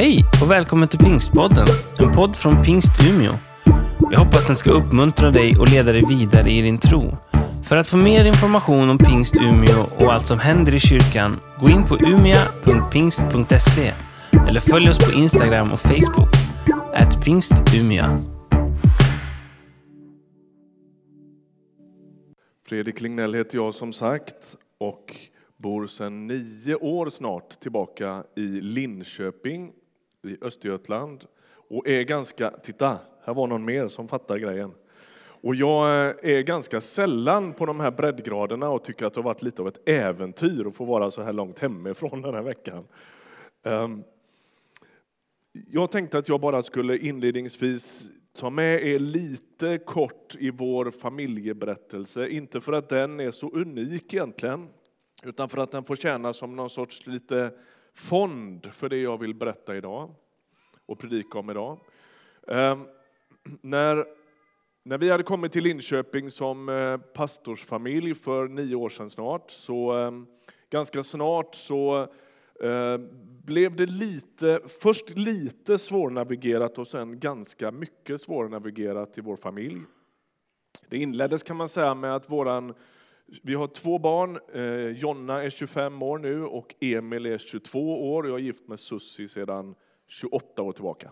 Hej och välkommen till Pingstpodden, en podd från Pingst Umeå. Jag hoppas den ska uppmuntra dig och leda dig vidare i din tro. För att få mer information om Pingst Umeå och allt som händer i kyrkan, gå in på umia.pingst.se eller följ oss på Instagram och Facebook, at pingstumia. Fredrik Lignell heter jag som sagt och bor sedan nio år snart tillbaka i Linköping i Östergötland och är ganska, titta, här var någon mer som fattar grejen. Och jag eh, är ganska sällan på de här breddgraderna och tycker att det har varit lite av ett äventyr att få vara så här långt hemifrån den här veckan. Ehm, jag tänkte att jag bara skulle inledningsvis ta med er lite kort i vår familjeberättelse. Inte för att den är så unik egentligen, utan för att den får tjäna som någon sorts lite fond för det jag vill berätta idag och predika om idag. Ehm, när, när vi hade kommit till Linköping som eh, pastorsfamilj för nio år sedan snart, så ehm, ganska snart så eh, blev det lite, först lite svårnavigerat och sen ganska mycket svårnavigerat i vår familj. Det inleddes kan man säga med att våran vi har två barn. Eh, Jonna är 25 år nu och Emil är 22 år. Jag är gift med Sussi sedan 28 år tillbaka.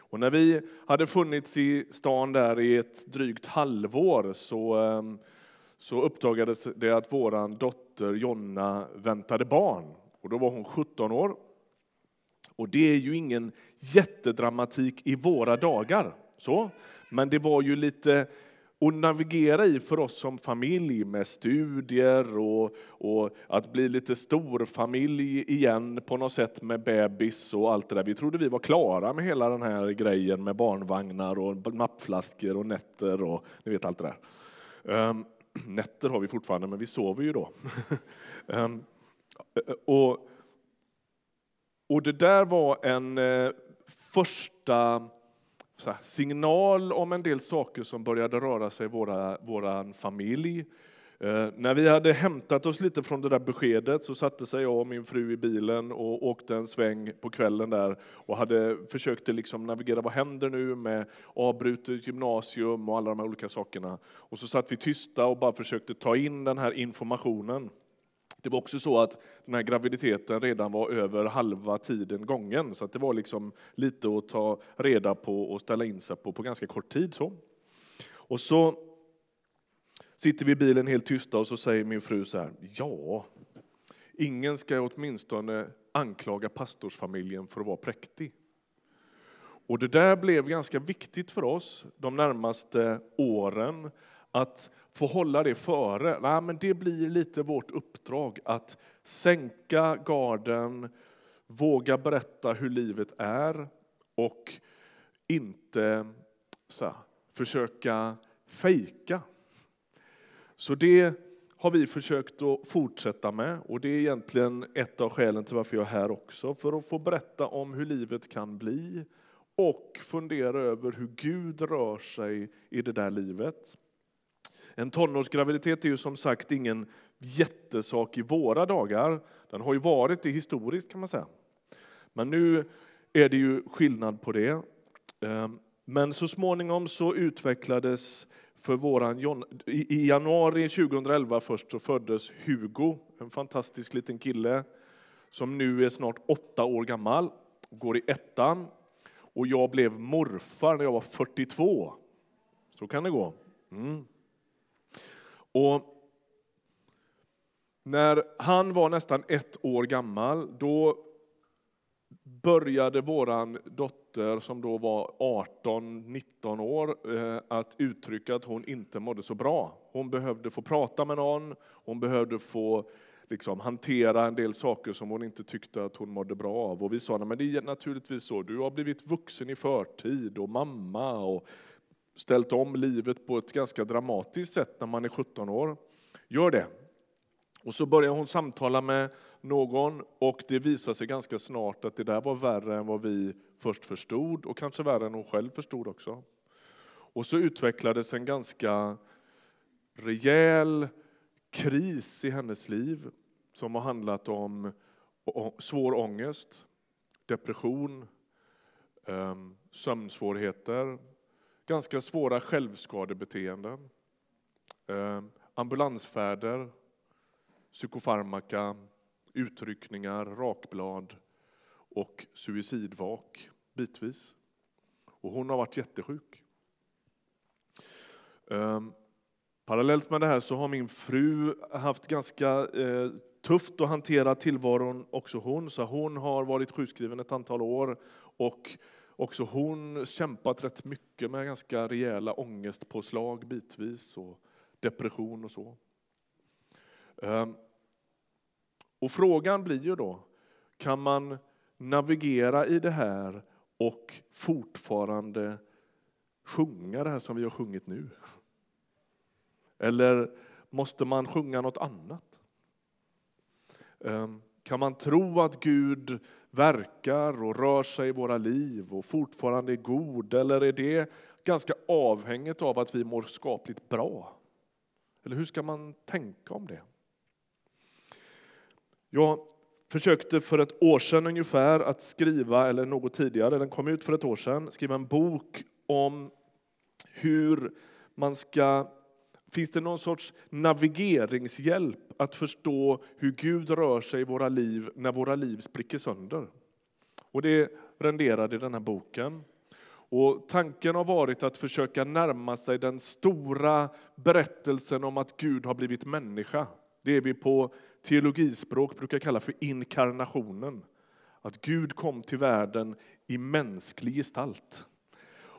Och när vi hade funnits i stan där i ett drygt halvår så, ehm, så uppdagades det att vår dotter Jonna väntade barn. Och då var hon 17 år. Och det är ju ingen jättedramatik i våra dagar. Så. Men det var ju lite att navigera i för oss som familj med studier och, och, att bli lite storfamilj igen på något sätt med bebis och allt det där. Vi trodde vi var klara med hela den här grejen med barnvagnar och nappflaskor och nätter och ni vet allt det där. Um, nätter har vi fortfarande, men vi sover ju då. um, och, och det där var en eh, första signal om en del saker som började röra sig i våra, våran familj. Eh, när vi hade hämtat oss lite från det där beskedet så satte sig jag och min fru i bilen och åkte en sväng på kvällen där och hade försökt liksom navigera, vad händer nu med avbrutet gymnasium och alla de här olika sakerna. Och så satt vi tysta och bara försökte ta in den här informationen. Det var också så att den här graviditeten redan var över halva tiden gången, så att det var liksom lite att ta reda på och ställa in sig på på ganska kort tid. Så. Och så sitter vi i bilen helt tysta och så säger min fru så här, ja, ingen ska åtminstone anklaga pastorsfamiljen för att vara präktig. Och det där blev ganska viktigt för oss de närmaste åren, att få hålla det före. Nej, men det blir lite vårt uppdrag att sänka garden, våga berätta hur livet är och inte så här, försöka fejka. Så det har vi försökt att fortsätta med och det är egentligen ett av skälen till varför jag är här också. För att få berätta om hur livet kan bli och fundera över hur Gud rör sig i det där livet. En tonårsgraviditet är ju som sagt ingen jättesak i våra dagar. Den har ju varit det historiskt kan man säga. Men nu är det ju skillnad på det. Ehm, men så småningom så utvecklades för våran i januari 2011 först så föddes Hugo, en fantastisk liten kille som nu är snart åtta år gammal, går i ettan. Och jag blev morfar när jag var 42. Så kan det gå. Mm. Och när han var nästan ett år gammal, då började vår dotter, som då var 18-19 år, eh, att uttrycka att hon inte mådde så bra. Hon behövde få prata med någon, hon behövde få liksom, hantera en del saker som hon inte tyckte att hon mådde bra av. Och vi sa, men det är naturligtvis så, du har blivit vuxen i förtid och mamma och ställt om livet på ett ganska dramatiskt sätt när man är 17 år. Gör det. Och så börjar hon samtala med någon och det visar sig ganska snart att det där var värre än vad vi först förstod och kanske värre än hon själv förstod också. Och så utvecklades en ganska rejäl kris i hennes liv som har handlat om svår ångest, depression, ehm, sömnsvårigheter, ganska svåra självskadebeteenden, eh, ambulansfärder, psykofarmaka, utryckningar, rakblad och suicidvak bitvis. Och hon har varit jättesjuk. Eh, parallellt med det här så har min fru haft ganska eh, tufft att hantera tillvaron också hon. Så hon har varit sjukskriven ett antal år och också hon kämpat rätt mycket med ganska rejäla ångestpåslag bitvis och depression och så. Ehm, och frågan blir ju då, kan man navigera i det här och fortfarande sjunga det här som vi har sjungit nu? Eller måste man sjunga något annat? Ehm, kan man tro att Gud verkar och rör sig i våra liv och fortfarande är god? Eller är det ganska avhängigt av att vi mår skapligt bra? Eller hur ska man tänka om det? Jag försökte för ett år sedan ungefär att skriva, eller något tidigare, den kom ut för ett år sedan, skriva en bok om hur man ska Finns det någon sorts navigeringshjälp att förstå hur Gud rör sig i våra liv när våra liv spricker sönder? Och det renderade den här boken. Och tanken har varit att försöka närma sig den stora berättelsen om att Gud har blivit människa. Det vi på teologispråk brukar kalla för inkarnationen. Att Gud kom till världen i mänsklig gestalt.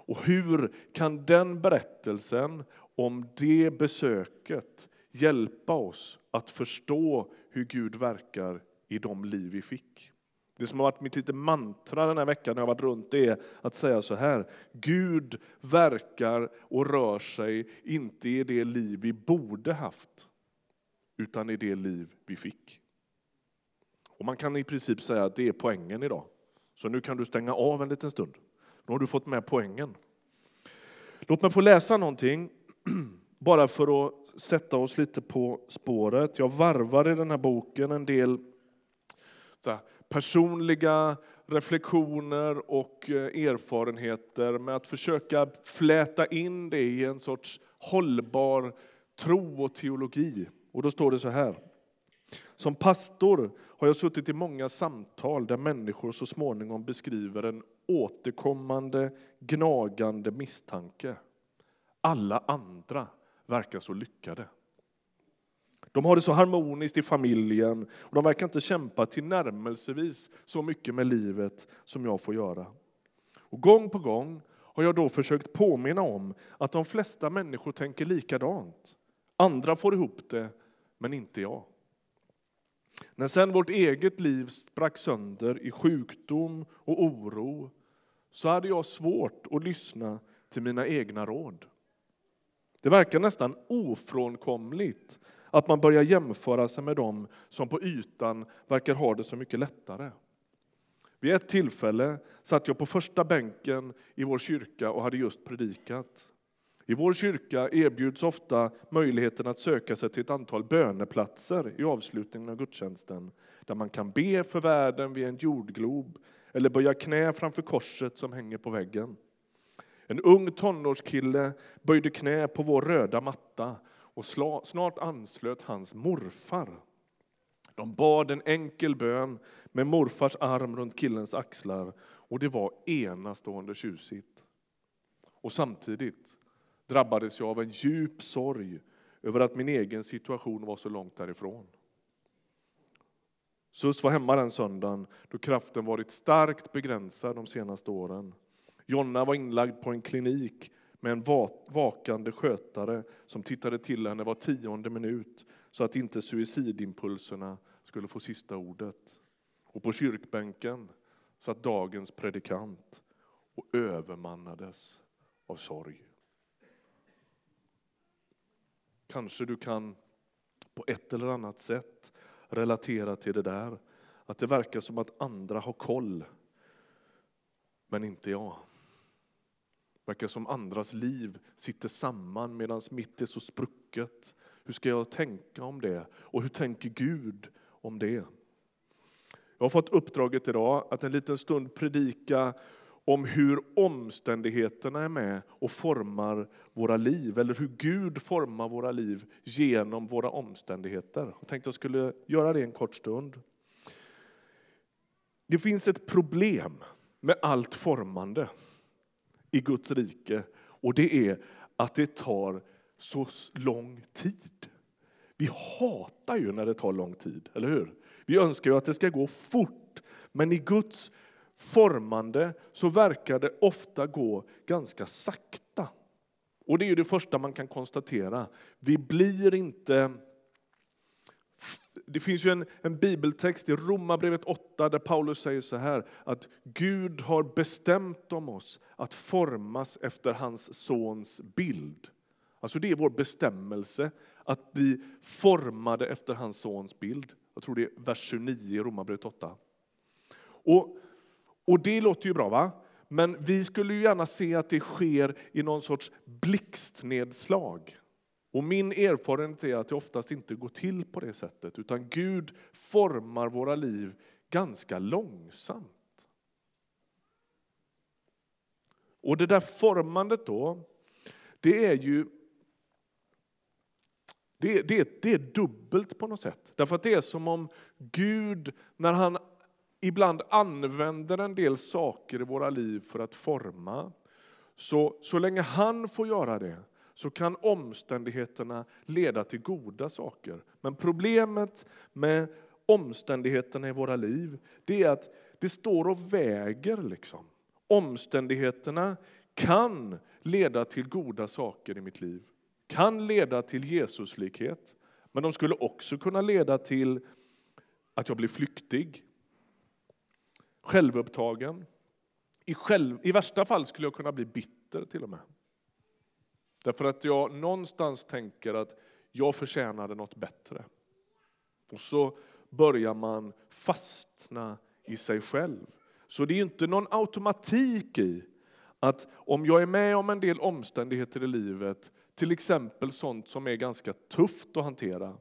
Och hur kan den berättelsen om det besöket hjälpa oss att förstå hur Gud verkar i de liv vi fick? Det som har varit mitt lite mantra den här veckan när jag varit runt är att säga så här. Gud verkar och rör sig inte i det liv vi borde haft utan i det liv vi fick. Och Man kan i princip säga att det är poängen idag. Så nu kan du stänga av en liten stund. Nu har du fått med poängen. Låt mig få läsa någonting, bara för att sätta oss lite på spåret. Jag varvar i den här boken en del personliga reflektioner och eh, erfarenheter med att försöka fläta in det i en sorts hållbar tro och teologi. Och då står det så här. Som pastor har jag suttit i många samtal där människor så småningom beskriver en återkommande gnagande misstanke. Alla andra verkar så lyckade. De har det så harmoniskt i familjen och de verkar inte kämpa tillnärmelsevis så mycket med livet som jag får göra. Och gång på gång har jag då försökt påminna om att de flesta människor tänker likadant. Andra får ihop det, men inte jag. När sen vårt eget liv sprack sönder i sjukdom och oro så hade jag svårt att lyssna till mina egna råd. Det verkar nästan ofrånkomligt att man börjar jämföra sig med dem som på ytan verkar ha det så mycket lättare. Vid ett tillfälle satt jag på första bänken i vår kyrka och hade just predikat. I vår kyrka erbjuds ofta möjligheten att söka sig till ett antal böneplatser i avslutningen av gudstjänsten, där man kan be för världen vid en jordglob eller böja knä framför korset som hänger på väggen. En ung tonårskille böjde knä på vår röda matta och snart anslöt hans morfar. De bad en enkel bön med morfars arm runt killens axlar och det var enastående tjusigt. Och samtidigt drabbades jag av en djup sorg över att min egen situation var så långt därifrån. Sus var hemma den söndagen då kraften varit starkt begränsad de senaste åren. Jonna var inlagd på en klinik med en vakande skötare som tittade till henne var tionde minut så att inte suicidimpulserna skulle få sista ordet. Och på kyrkbänken satt dagens predikant och övermannades av sorg. Kanske du kan på ett eller annat sätt relatera till det där. Att det verkar som att andra har koll, men inte jag. Det verkar som andras liv sitter samman medan mitt är så sprucket. Hur ska jag tänka om det? Och hur tänker Gud om det? Jag har fått uppdraget idag att en liten stund predika om hur omständigheterna är med och formar våra liv, eller hur Gud formar våra liv genom våra omständigheter. Jag tänkte jag skulle göra det en kort stund. Det finns ett problem med allt formande i Guds rike och det är att det tar så lång tid. Vi hatar ju när det tar lång tid, eller hur? Vi önskar ju att det ska gå fort, men i Guds formande så verkar det ofta gå ganska sakta. Och det är det första man kan konstatera. Vi blir inte... Det finns ju en, en bibeltext i Romarbrevet 8 där Paulus säger så här att Gud har bestämt om oss att formas efter hans sons bild. Alltså det är vår bestämmelse att bli formade efter hans sons bild. Jag tror det är vers 29 i Romarbrevet 8. Och och det låter ju bra, va? Men vi skulle ju gärna se att det sker i någon sorts blixtnedslag. Och min erfarenhet är att det oftast inte går till på det sättet, utan Gud formar våra liv ganska långsamt. Och det där formandet då, det är ju det, det, det är dubbelt på något sätt. Därför att det är som om Gud, när han ibland använder en del saker i våra liv för att forma. Så, så länge han får göra det så kan omständigheterna leda till goda saker. Men problemet med omständigheterna i våra liv det är att det står och väger. Liksom. Omständigheterna kan leda till goda saker i mitt liv, kan leda till Jesuslikhet, men de skulle också kunna leda till att jag blir flyktig, självupptagen. I, själv, I värsta fall skulle jag kunna bli bitter till och med. Därför att jag någonstans tänker att jag förtjänade något bättre. Och så börjar man fastna i sig själv. Så det är inte någon automatik i att om jag är med om en del omständigheter i livet, till exempel sånt som är ganska tufft att hantera,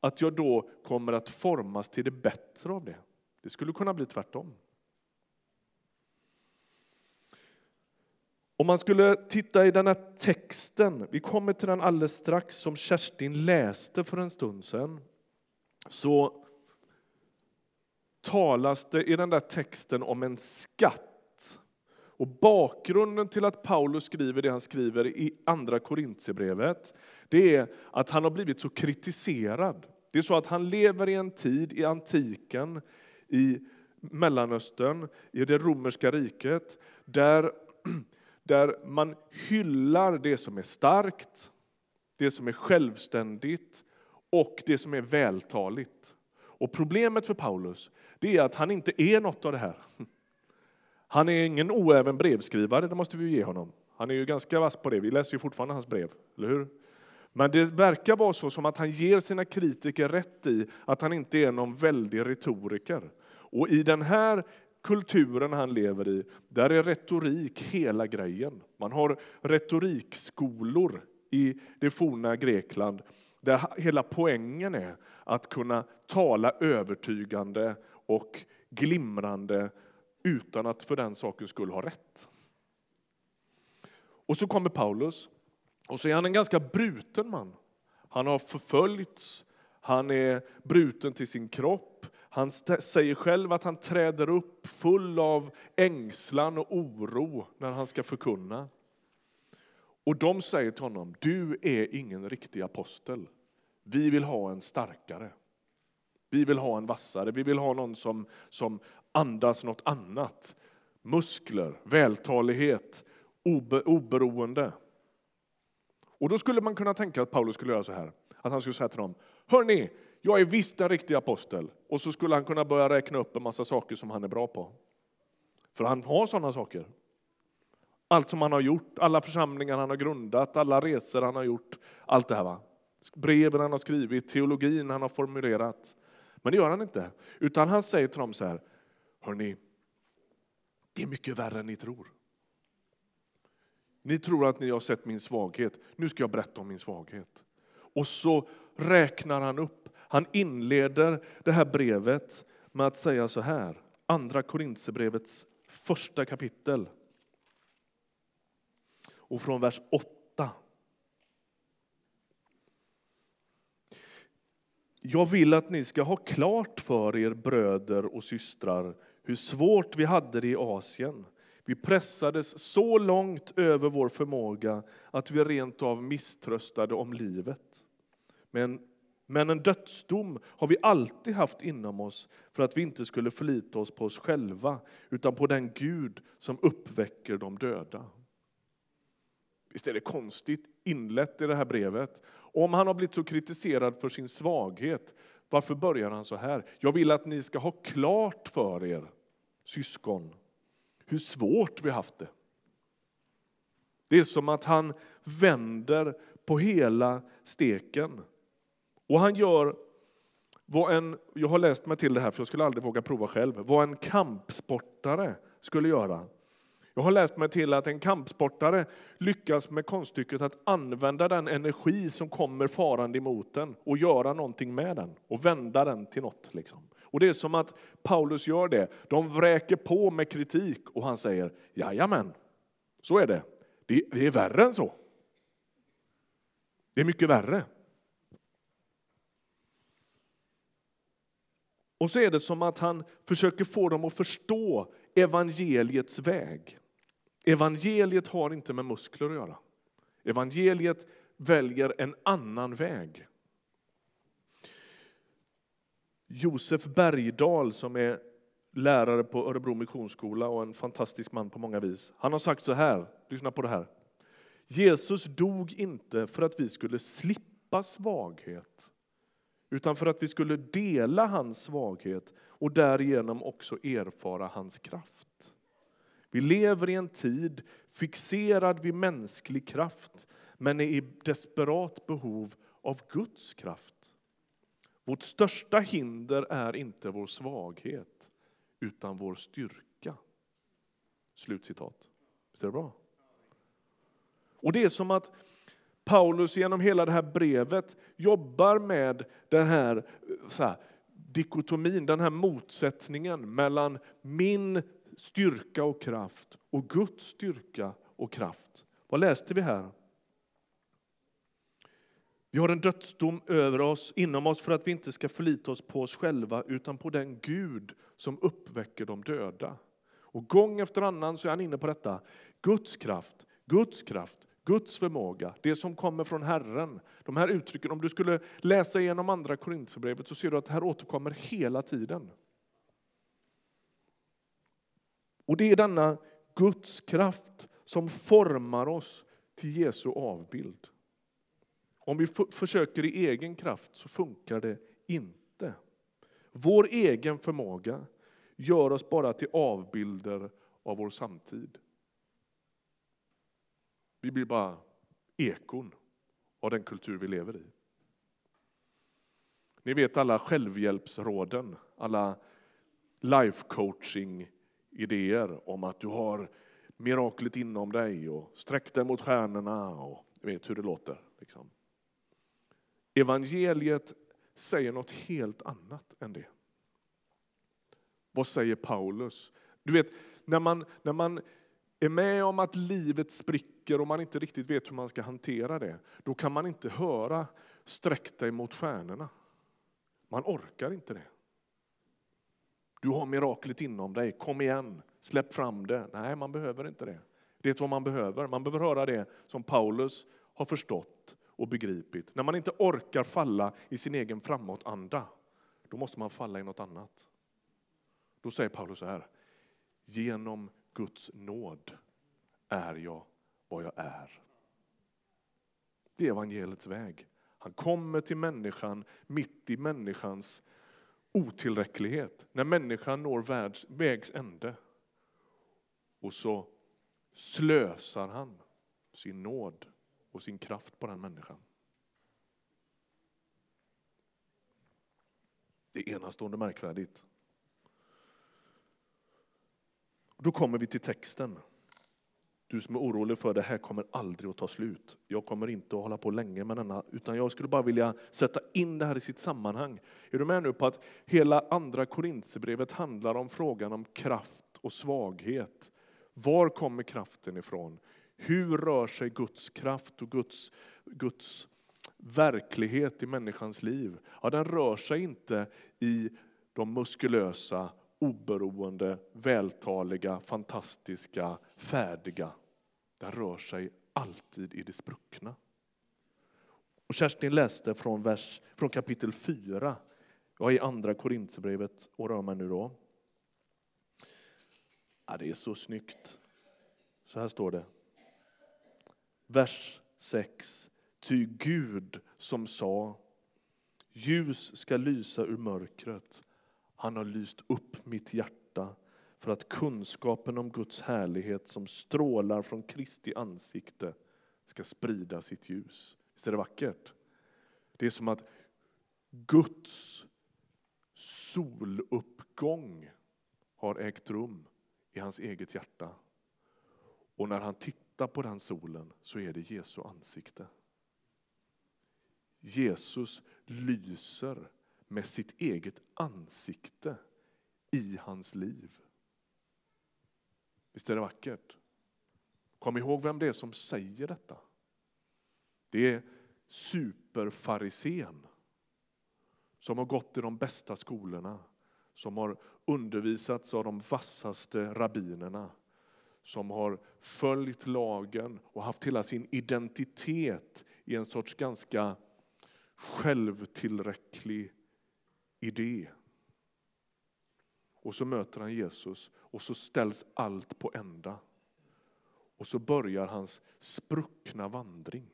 att jag då kommer att formas till det bättre av det. Det skulle kunna bli tvärtom. Om man skulle titta i den här texten, vi kommer till den alldeles strax, som Kerstin läste för en stund sedan, så talas det i den där texten om en skatt. Och bakgrunden till att Paulus skriver det han skriver i Andra Korintierbrevet, det är att han har blivit så kritiserad. Det är så att han lever i en tid i antiken, i Mellanöstern, i det romerska riket, där där man hyllar det som är starkt, det som är självständigt och det som är vältaligt. Och problemet för Paulus det är att han inte är något av det här. Han är ingen oäven brevskrivare, det måste vi ge honom. Han är ju ganska vass på det, vi läser ju fortfarande hans brev, eller hur? Men det verkar vara så som att han ger sina kritiker rätt i att han inte är någon väldig retoriker. Och i den här kulturen han lever i, där är retorik hela grejen. Man har retorikskolor i det forna Grekland där hela poängen är att kunna tala övertygande och glimrande utan att för den saken skulle ha rätt. Och så kommer Paulus, och så är han en ganska bruten man. Han har förföljts, han är bruten till sin kropp. Han säger själv att han träder upp full av ängslan och oro när han ska förkunna. Och de säger till honom, du är ingen riktig apostel. Vi vill ha en starkare. Vi vill ha en vassare, vi vill ha någon som, som andas något annat. Muskler, vältalighet, obe, oberoende. Och då skulle man kunna tänka att Paulus skulle göra så här, att han skulle säga till dem, hörni, jag är visst en riktig apostel. Och så skulle han kunna börja räkna upp en massa saker som han är bra på. För han har sådana saker. Allt som han har gjort, alla församlingar han har grundat, alla resor han har gjort, allt det här. Va? Breven han har skrivit, teologin han har formulerat. Men det gör han inte. Utan han säger till dem så här, hörni, det är mycket värre än ni tror. Ni tror att ni har sett min svaghet, nu ska jag berätta om min svaghet. Och så räknar han upp. Han inleder det här brevet med att säga så här, Andra Korintierbrevets första kapitel. Och från vers 8. Jag vill att ni ska ha klart för er, bröder och systrar, hur svårt vi hade det i Asien. Vi pressades så långt över vår förmåga att vi rent av misströstade om livet. Men, men en dödsdom har vi alltid haft inom oss för att vi inte skulle förlita oss på oss själva utan på den Gud som uppväcker de döda. Visst är det konstigt inlett i det här brevet? Om han har blivit så kritiserad för sin svaghet, varför börjar han så här? Jag vill att ni ska ha klart för er, syskon, hur svårt vi haft det. Det är som att han vänder på hela steken. Och han gör vad en, jag har läst mig till det här för jag skulle aldrig våga prova själv, vad en kampsportare skulle göra. Jag har läst mig till att en kampsportare lyckas med konststycket att använda den energi som kommer farande emot den och göra någonting med den och vända den till något. Liksom. Och det är som att Paulus gör det. De vräker på med kritik och han säger, jajamän, så är det. Det, det är värre än så. Det är mycket värre. Och så är det som att han försöker få dem att förstå evangeliets väg. Evangeliet har inte med muskler att göra. Evangeliet väljer en annan väg. Josef Bergdahl som är lärare på Örebro Missionsskola och en fantastisk man på många vis. Han har sagt så här, lyssna på det här. Jesus dog inte för att vi skulle slippa svaghet utan för att vi skulle dela hans svaghet och därigenom också erfara hans kraft. Vi lever i en tid fixerad vid mänsklig kraft men är i desperat behov av Guds kraft. Vårt största hinder är inte vår svaghet utan vår styrka. Slutcitat. Visst är det bra? Och det är som att Paulus genom hela det här brevet jobbar med den här, så här dikotomin, den här motsättningen mellan min styrka och kraft och Guds styrka och kraft. Vad läste vi här? Vi har en dödsdom över oss, inom oss för att vi inte ska förlita oss på oss själva utan på den Gud som uppväcker de döda. Och gång efter annan så är han inne på detta. Guds kraft, Guds kraft, Guds förmåga, det som kommer från Herren. De här uttrycken, om du skulle läsa igenom andra Korinthierbrevet så ser du att det här återkommer hela tiden. Och det är denna Guds kraft som formar oss till Jesu avbild. Om vi försöker i egen kraft så funkar det inte. Vår egen förmåga gör oss bara till avbilder av vår samtid. Vi blir bara ekon av den kultur vi lever i. Ni vet alla självhjälpsråden, alla life coaching idéer om att du har miraklet inom dig och sträck dig mot stjärnorna och vet hur det låter. Liksom. Evangeliet säger något helt annat än det. Vad säger Paulus? Du vet, när man, när man är med om att livet spricker och man inte riktigt vet hur man ska hantera det, då kan man inte höra sträck dig mot stjärnorna. Man orkar inte det. Du har miraklet inom dig, kom igen, släpp fram det. Nej, man behöver inte det. Det är vad man behöver. Man behöver höra det som Paulus har förstått och begripit. När man inte orkar falla i sin egen framåtanda, då måste man falla i något annat. Då säger Paulus så här, genom Guds nåd är jag vad jag är. Det är evangeliets väg. Han kommer till människan mitt i människans otillräcklighet, när människan når världs, vägs ände. Och så slösar han sin nåd och sin kraft på den människan. Det är enastående märkvärdigt. Då kommer vi till texten. Du som är orolig för det här kommer aldrig att ta slut. Jag kommer inte att hålla på länge med denna, utan jag skulle bara vilja sätta in det här i sitt sammanhang. Är du med nu på att hela andra Korintierbrevet handlar om frågan om kraft och svaghet. Var kommer kraften ifrån? Hur rör sig Guds kraft och Guds, Guds verklighet i människans liv? Ja, den rör sig inte i de muskulösa, oberoende, vältaliga, fantastiska, färdiga. Den rör sig alltid i det spruckna. Och Kerstin läste från, vers, från kapitel 4 jag är i andra Korintierbrevet och rör mig nu då. Ja, det är så snyggt. Så här står det. Vers 6. Ty Gud som sa ljus ska lysa ur mörkret. Han har lyst upp mitt hjärta för att kunskapen om Guds härlighet som strålar från Kristi ansikte ska sprida sitt ljus. Visst är det vackert? Det är som att Guds soluppgång har ägt rum i hans eget hjärta. Och när han tittar på den solen så är det Jesu ansikte. Jesus lyser med sitt eget ansikte i hans liv. Visst är det vackert? Kom ihåg vem det är som säger detta. Det är superfarisén som har gått i de bästa skolorna, som har undervisats av de vassaste rabbinerna, som har följt lagen och haft hela sin identitet i en sorts ganska självtillräcklig idé. Och så möter han Jesus och så ställs allt på ända. Och så börjar hans spruckna vandring.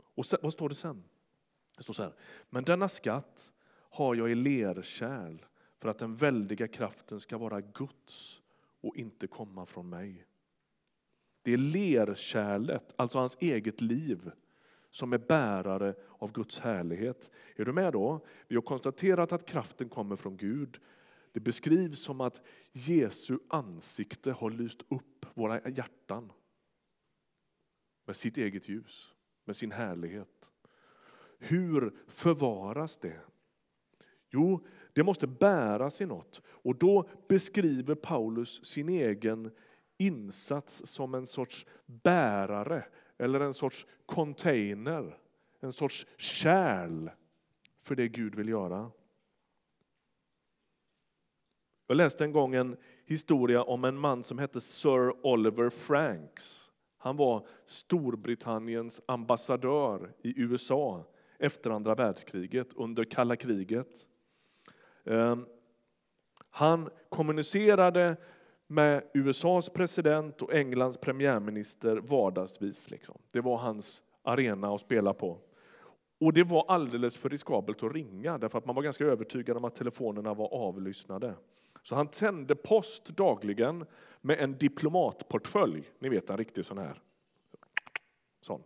Och sen, vad står det sen? Det står så här, men denna skatt har jag i lerkärl för att den väldiga kraften ska vara Guds och inte komma från mig. Det är lerkärlet, alltså hans eget liv, som är bärare av Guds härlighet. Är du med då? Vi har konstaterat att kraften kommer från Gud. Det beskrivs som att Jesu ansikte har lyst upp våra hjärtan med sitt eget ljus, med sin härlighet. Hur förvaras det? Jo, det måste bäras i något. Och då beskriver Paulus sin egen insats som en sorts bärare eller en sorts container, en sorts kärl för det Gud vill göra. Jag läste en gång en historia om en man som hette Sir Oliver Franks. Han var Storbritanniens ambassadör i USA efter andra världskriget, under kalla kriget. Ehm, han kommunicerade med USAs president och Englands premiärminister vardagsvis. Liksom. Det var hans arena att spela på. Och det var alldeles för riskabelt att ringa därför att man var ganska övertygad om att telefonerna var avlyssnade. Så han tände post dagligen med en diplomatportfölj. Ni vet en riktig sån här. Sån.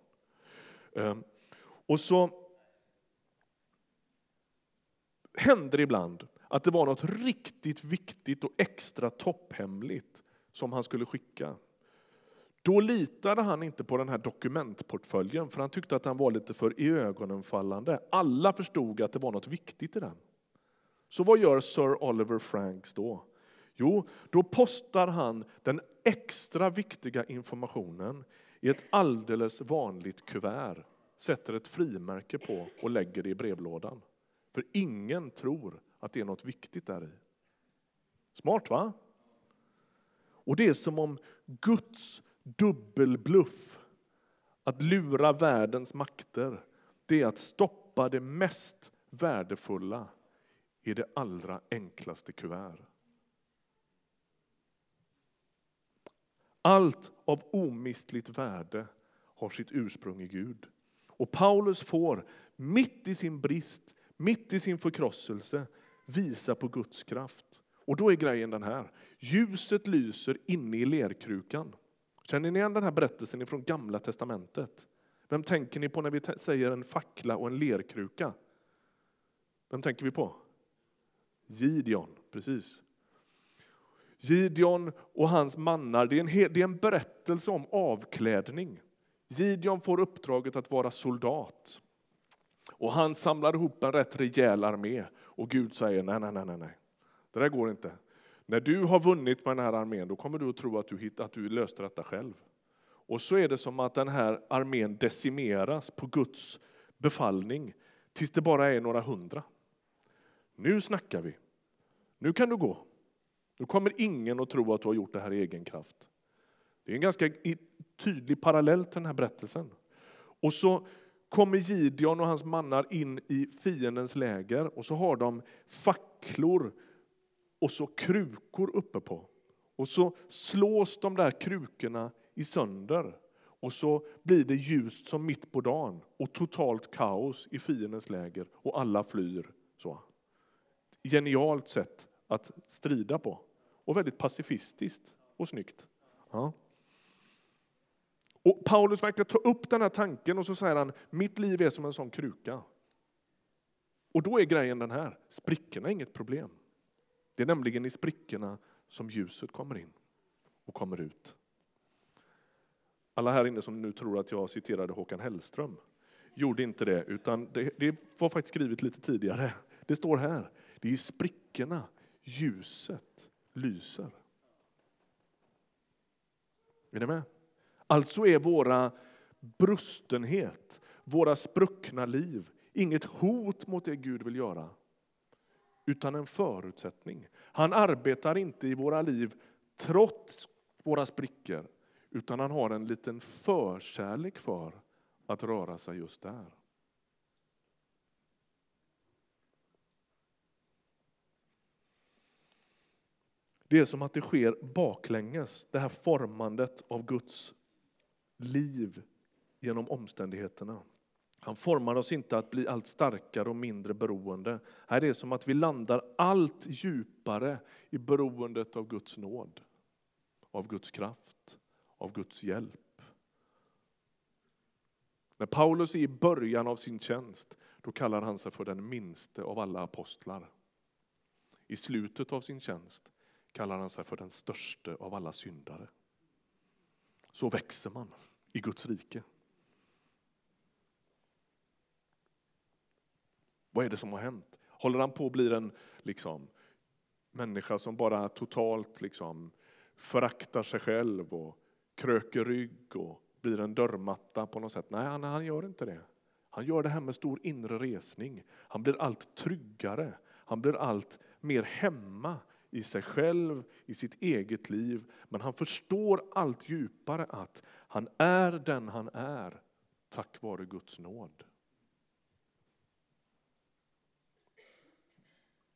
Ehm, och så händer ibland att det var något riktigt viktigt och extra topphemligt som han skulle skicka. Då litade han inte på den här dokumentportföljen för han tyckte att den var lite för iögonenfallande. Alla förstod att det var något viktigt i den. Så vad gör Sir Oliver Franks då? Jo, då postar han den extra viktiga informationen i ett alldeles vanligt kuvert, sätter ett frimärke på och lägger det i brevlådan. För ingen tror att det är något viktigt där i. Smart va? Och det är som om Guds dubbelbluff, att lura världens makter, det är att stoppa det mest värdefulla i det allra enklaste kuvert. Allt av omistligt värde har sitt ursprung i Gud. Och Paulus får, mitt i sin brist, mitt i sin förkrosselse, visa på Guds kraft. Och då är grejen den här. Ljuset lyser inne i lerkrukan. Känner ni igen den här berättelsen från Gamla Testamentet? Vem tänker ni på när vi säger en fackla och en lerkruka? Vem tänker vi på? Gideon, precis. Gideon och hans mannar, det är, en, det är en berättelse om avklädning. Gideon får uppdraget att vara soldat. Och han samlar ihop en rätt rejäl armé och Gud säger nej, nej, nej, nej, det där går inte. När du har vunnit med den här armén, då kommer du att tro att du, hitt, att du löste detta själv. Och så är det som att den här armén decimeras på Guds befallning tills det bara är några hundra. Nu snackar vi. Nu kan du gå. Nu kommer ingen att tro att du har gjort det här i egen kraft. Det är en ganska tydlig parallell till den här berättelsen. Och så kommer Gideon och hans mannar in i fiendens läger och så har de facklor och så krukor uppe på. Och så slås de där krukorna i sönder och så blir det ljust som mitt på dagen och totalt kaos i fiendens läger och alla flyr. Så. Genialt sätt att strida på och väldigt pacifistiskt och snyggt. Ja. Och Paulus verkar ta upp den här tanken och så säger han, mitt liv är som en sån kruka. Och då är grejen den här, sprickorna är inget problem. Det är nämligen i sprickorna som ljuset kommer in och kommer ut. Alla här inne som nu tror att jag citerade Håkan Hellström gjorde inte det, utan det, det var faktiskt skrivet lite tidigare. Det står här, det är i sprickorna ljuset lyser. Är ni med? Alltså är våra brustenhet, våra spruckna liv inget hot mot det Gud vill göra, utan en förutsättning. Han arbetar inte i våra liv trots våra sprickor, utan han har en liten förkärlek för att röra sig just där. Det är som att det sker baklänges, det här formandet av Guds liv genom omständigheterna. Han formar oss inte att bli allt starkare och mindre beroende. Här är det som att vi landar allt djupare i beroendet av Guds nåd, av Guds kraft, av Guds hjälp. När Paulus är i början av sin tjänst, då kallar han sig för den minste av alla apostlar. I slutet av sin tjänst kallar han sig för den störste av alla syndare. Så växer man i Guds rike. Vad är det som har hänt? Håller han på att bli en liksom, människa som bara totalt liksom, föraktar sig själv och kröker rygg och blir en dörrmatta på något sätt? Nej, han, han gör inte det. Han gör det här med stor inre resning. Han blir allt tryggare. Han blir allt mer hemma i sig själv, i sitt eget liv. Men han förstår allt djupare att han är den han är tack vare Guds nåd.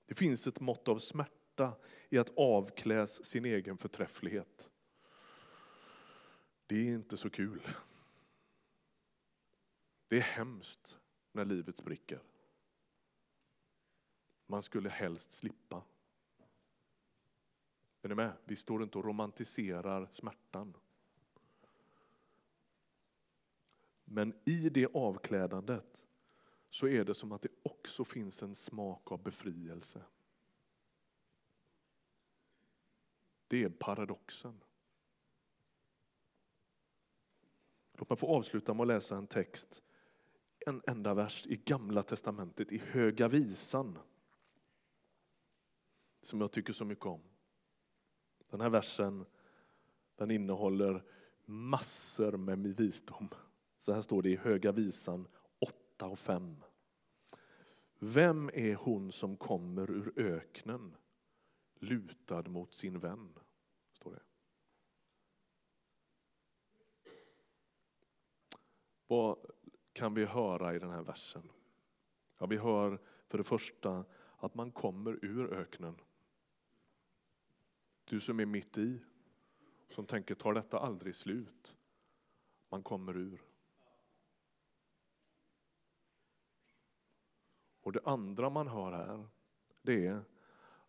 Det finns ett mått av smärta i att avkläs sin egen förträfflighet. Det är inte så kul. Det är hemskt när livet spricker. Man skulle helst slippa. Är ni med? Vi står inte och romantiserar smärtan. Men i det avklädandet så är det som att det också finns en smak av befrielse. Det är paradoxen. Låt mig få avsluta med att läsa en text, en enda vers i Gamla testamentet, i Höga visan, som jag tycker så mycket om. Den här versen den innehåller massor med visdom. Så här står det i Höga visan 8 och 5. Vem är hon som kommer ur öknen lutad mot sin vän? Står det. Vad kan vi höra i den här versen? Ja, vi hör för det första att man kommer ur öknen. Du som är mitt i, som tänker tar detta aldrig slut? Man kommer ur. Och det andra man hör här, det är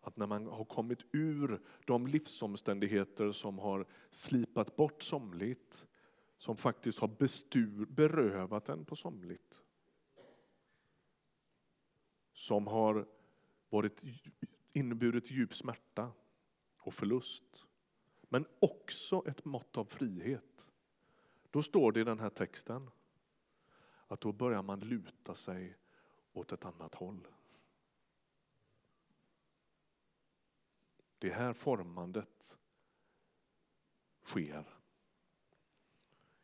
att när man har kommit ur de livsomständigheter som har slipat bort somligt, som faktiskt har bestur, berövat en på somligt, som har varit, inneburit djup smärta och förlust, men också ett mått av frihet. Då står det i den här texten att då börjar man luta sig åt ett annat håll. Det är här formandet sker.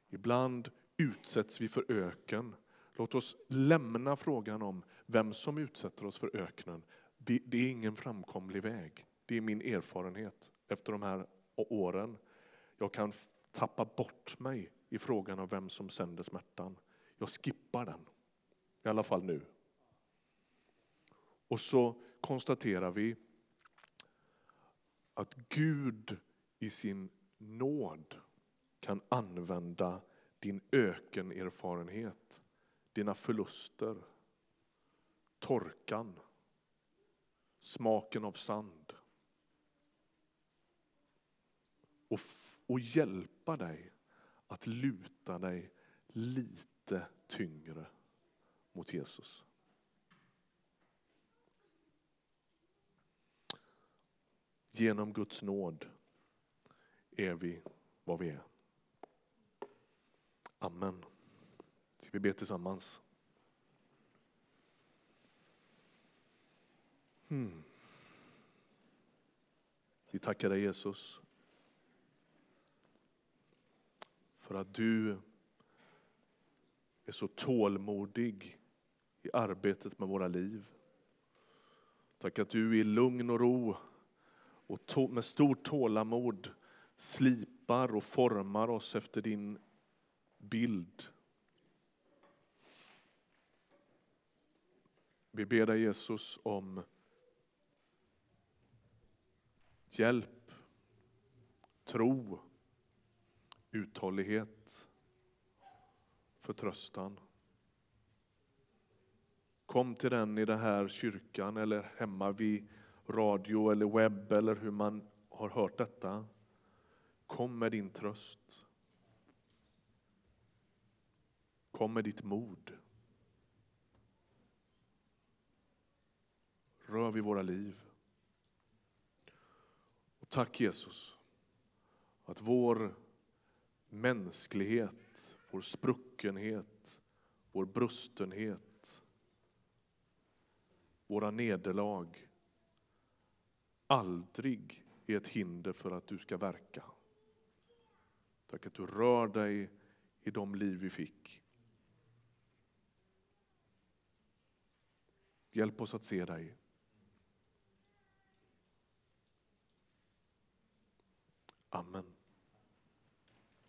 Ibland utsätts vi för öken. Låt oss lämna frågan om vem som utsätter oss för öknen. Det är ingen framkomlig väg. Det är min erfarenhet efter de här åren. Jag kan tappa bort mig i frågan om vem som sänder smärtan. Jag skippar den, i alla fall nu. Och så konstaterar vi att Gud i sin nåd kan använda din ökenerfarenhet, dina förluster, torkan, smaken av sand och, och hjälpa dig att luta dig lite tyngre mot Jesus. Genom Guds nåd är vi vad vi är. Amen. Ska vi be tillsammans? Hmm. Vi tackar dig Jesus för att du är så tålmodig i arbetet med våra liv. Tack att du i lugn och ro och med stort tålamod slipar och formar oss efter din bild. Vi ber dig Jesus om hjälp, tro, uthållighet, förtröstan. Kom till den i den här kyrkan eller hemma vid radio eller webb eller hur man har hört detta. Kom med din tröst. Kom med ditt mod. Rör vid våra liv. Och tack Jesus att vår mänsklighet, vår spruckenhet, vår brustenhet, våra nederlag aldrig är ett hinder för att du ska verka. Tack att du rör dig i de liv vi fick. Hjälp oss att se dig. Amen.